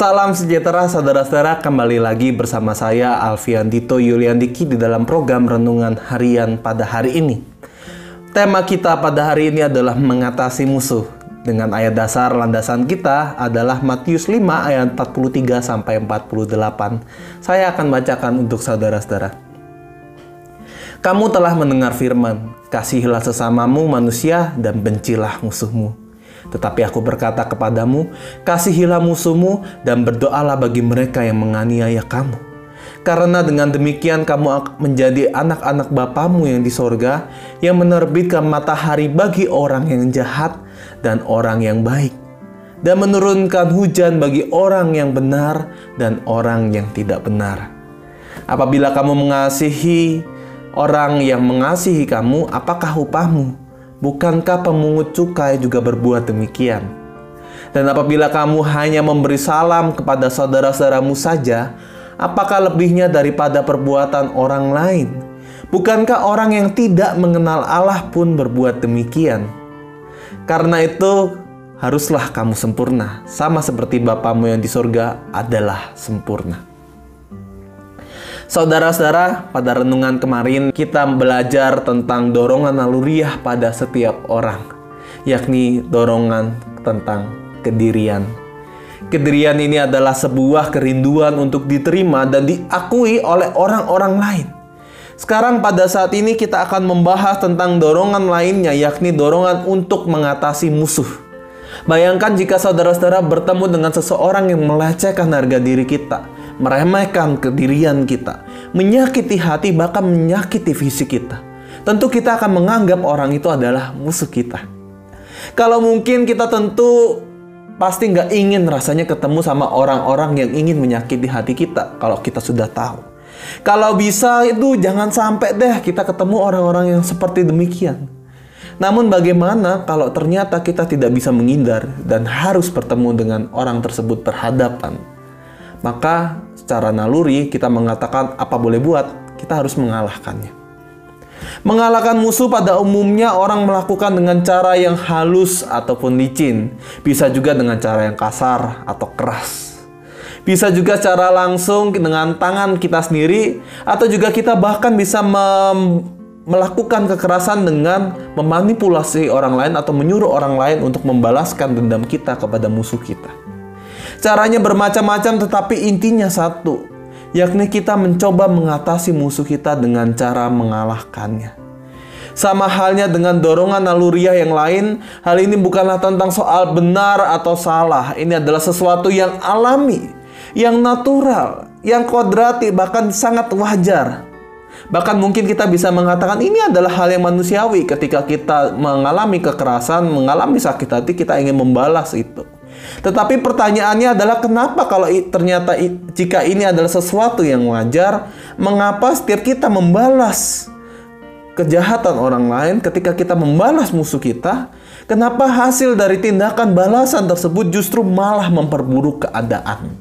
Salam sejahtera saudara-saudara, kembali lagi bersama saya Alfian Dito Yuliandiki di dalam program Renungan Harian pada hari ini. Tema kita pada hari ini adalah mengatasi musuh. Dengan ayat dasar landasan kita adalah Matius 5 ayat 43 sampai 48. Saya akan bacakan untuk saudara-saudara. Kamu telah mendengar firman, kasihilah sesamamu manusia dan bencilah musuhmu. Tetapi aku berkata kepadamu, kasihilah musuhmu dan berdoalah bagi mereka yang menganiaya kamu. Karena dengan demikian kamu menjadi anak-anak Bapamu yang di sorga, yang menerbitkan matahari bagi orang yang jahat dan orang yang baik, dan menurunkan hujan bagi orang yang benar dan orang yang tidak benar. Apabila kamu mengasihi orang yang mengasihi kamu, apakah upahmu? Bukankah pemungut cukai juga berbuat demikian? Dan apabila kamu hanya memberi salam kepada saudara-saudaramu saja, apakah lebihnya daripada perbuatan orang lain? Bukankah orang yang tidak mengenal Allah pun berbuat demikian? Karena itu, haruslah kamu sempurna, sama seperti Bapamu yang di sorga adalah sempurna. Saudara-saudara, pada renungan kemarin kita belajar tentang dorongan naluriah pada setiap orang, yakni dorongan tentang kedirian. Kedirian ini adalah sebuah kerinduan untuk diterima dan diakui oleh orang-orang lain. Sekarang pada saat ini kita akan membahas tentang dorongan lainnya yakni dorongan untuk mengatasi musuh. Bayangkan jika saudara-saudara bertemu dengan seseorang yang melecehkan harga diri kita, meremehkan kedirian kita, menyakiti hati, bahkan menyakiti fisik kita. Tentu kita akan menganggap orang itu adalah musuh kita. Kalau mungkin kita tentu pasti nggak ingin rasanya ketemu sama orang-orang yang ingin menyakiti hati kita kalau kita sudah tahu. Kalau bisa itu jangan sampai deh kita ketemu orang-orang yang seperti demikian. Namun bagaimana kalau ternyata kita tidak bisa menghindar dan harus bertemu dengan orang tersebut berhadapan? Maka secara naluri kita mengatakan apa boleh buat, kita harus mengalahkannya. Mengalahkan musuh pada umumnya orang melakukan dengan cara yang halus ataupun licin, bisa juga dengan cara yang kasar atau keras. Bisa juga cara langsung dengan tangan kita sendiri atau juga kita bahkan bisa melakukan kekerasan dengan memanipulasi orang lain atau menyuruh orang lain untuk membalaskan dendam kita kepada musuh kita. Caranya bermacam-macam tetapi intinya satu, yakni kita mencoba mengatasi musuh kita dengan cara mengalahkannya. Sama halnya dengan dorongan naluriah yang lain, hal ini bukanlah tentang soal benar atau salah. Ini adalah sesuatu yang alami, yang natural, yang kodrati, bahkan sangat wajar. Bahkan mungkin kita bisa mengatakan ini adalah hal yang manusiawi ketika kita mengalami kekerasan, mengalami sakit hati, kita ingin membalas itu. Tetapi pertanyaannya adalah kenapa kalau ternyata jika ini adalah sesuatu yang wajar, mengapa setiap kita membalas kejahatan orang lain ketika kita membalas musuh kita, kenapa hasil dari tindakan balasan tersebut justru malah memperburuk keadaan?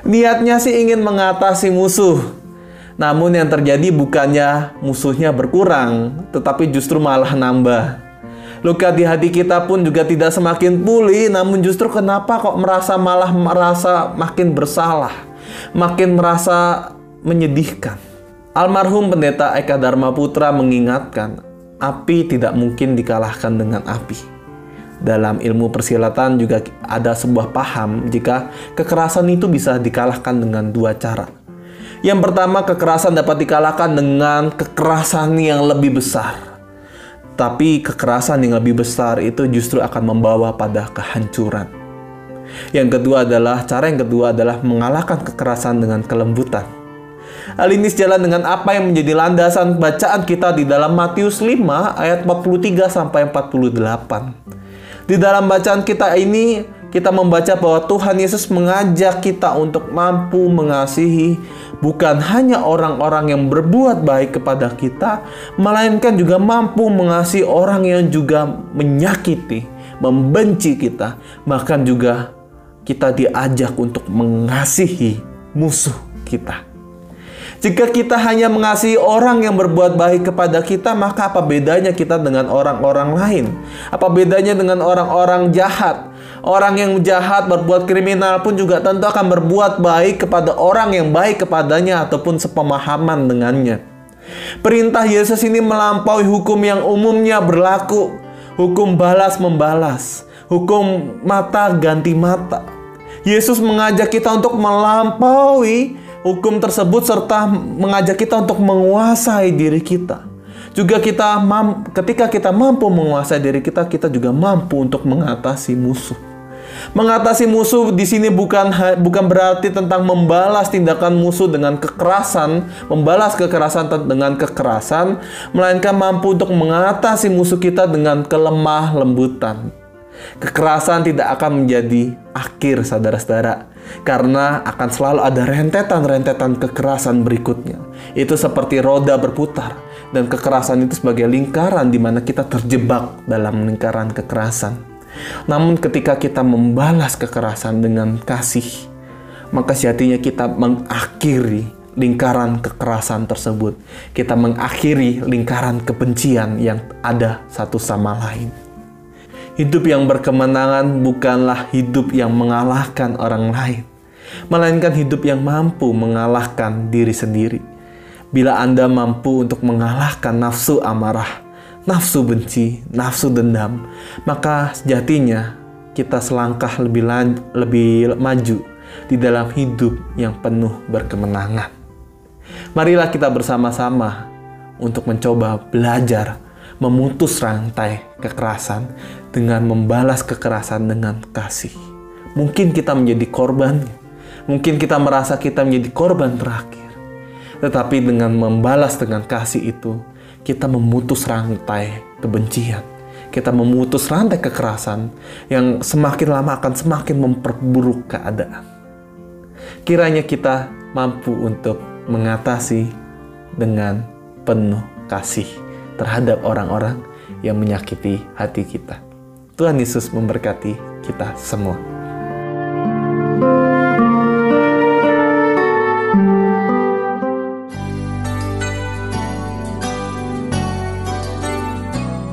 Niatnya sih ingin mengatasi musuh, namun yang terjadi bukannya musuhnya berkurang, tetapi justru malah nambah. Luka di hati kita pun juga tidak semakin pulih, namun justru kenapa kok merasa malah merasa makin bersalah, makin merasa menyedihkan. Almarhum pendeta Eka Dharma Putra mengingatkan, api tidak mungkin dikalahkan dengan api. Dalam ilmu persilatan juga ada sebuah paham jika kekerasan itu bisa dikalahkan dengan dua cara. Yang pertama, kekerasan dapat dikalahkan dengan kekerasan yang lebih besar tapi kekerasan yang lebih besar itu justru akan membawa pada kehancuran. Yang kedua adalah cara yang kedua adalah mengalahkan kekerasan dengan kelembutan. Hal ini sejalan dengan apa yang menjadi landasan bacaan kita di dalam Matius 5 ayat 43 sampai 48. Di dalam bacaan kita ini kita membaca bahwa Tuhan Yesus mengajak kita untuk mampu mengasihi bukan hanya orang-orang yang berbuat baik kepada kita, melainkan juga mampu mengasihi orang yang juga menyakiti, membenci kita, bahkan juga kita diajak untuk mengasihi musuh kita. Jika kita hanya mengasihi orang yang berbuat baik kepada kita, maka apa bedanya kita dengan orang-orang lain? Apa bedanya dengan orang-orang jahat? Orang yang jahat berbuat kriminal pun juga tentu akan berbuat baik kepada orang yang baik kepadanya ataupun sepemahaman dengannya. Perintah Yesus ini melampaui hukum yang umumnya berlaku, hukum balas membalas, hukum mata ganti mata. Yesus mengajak kita untuk melampaui hukum tersebut serta mengajak kita untuk menguasai diri kita. Juga kita ketika kita mampu menguasai diri kita, kita juga mampu untuk mengatasi musuh. Mengatasi musuh di sini bukan bukan berarti tentang membalas tindakan musuh dengan kekerasan, membalas kekerasan dengan kekerasan, melainkan mampu untuk mengatasi musuh kita dengan kelemah lembutan. Kekerasan tidak akan menjadi akhir saudara-saudara karena akan selalu ada rentetan-rentetan kekerasan berikutnya. Itu seperti roda berputar dan kekerasan itu sebagai lingkaran di mana kita terjebak dalam lingkaran kekerasan. Namun ketika kita membalas kekerasan dengan kasih, maka sejatinya kita mengakhiri lingkaran kekerasan tersebut. Kita mengakhiri lingkaran kebencian yang ada satu sama lain. Hidup yang berkemenangan bukanlah hidup yang mengalahkan orang lain, melainkan hidup yang mampu mengalahkan diri sendiri. Bila Anda mampu untuk mengalahkan nafsu amarah, nafsu benci, nafsu dendam, maka sejatinya kita selangkah lebih lebih maju di dalam hidup yang penuh berkemenangan. Marilah kita bersama-sama untuk mencoba belajar memutus rantai kekerasan dengan membalas kekerasan dengan kasih. Mungkin kita menjadi korban, mungkin kita merasa kita menjadi korban terakhir. Tetapi dengan membalas dengan kasih itu, kita memutus rantai kebencian. Kita memutus rantai kekerasan yang semakin lama akan semakin memperburuk keadaan. Kiranya kita mampu untuk mengatasi dengan penuh kasih terhadap orang-orang yang menyakiti hati kita. Tuhan Yesus memberkati kita semua.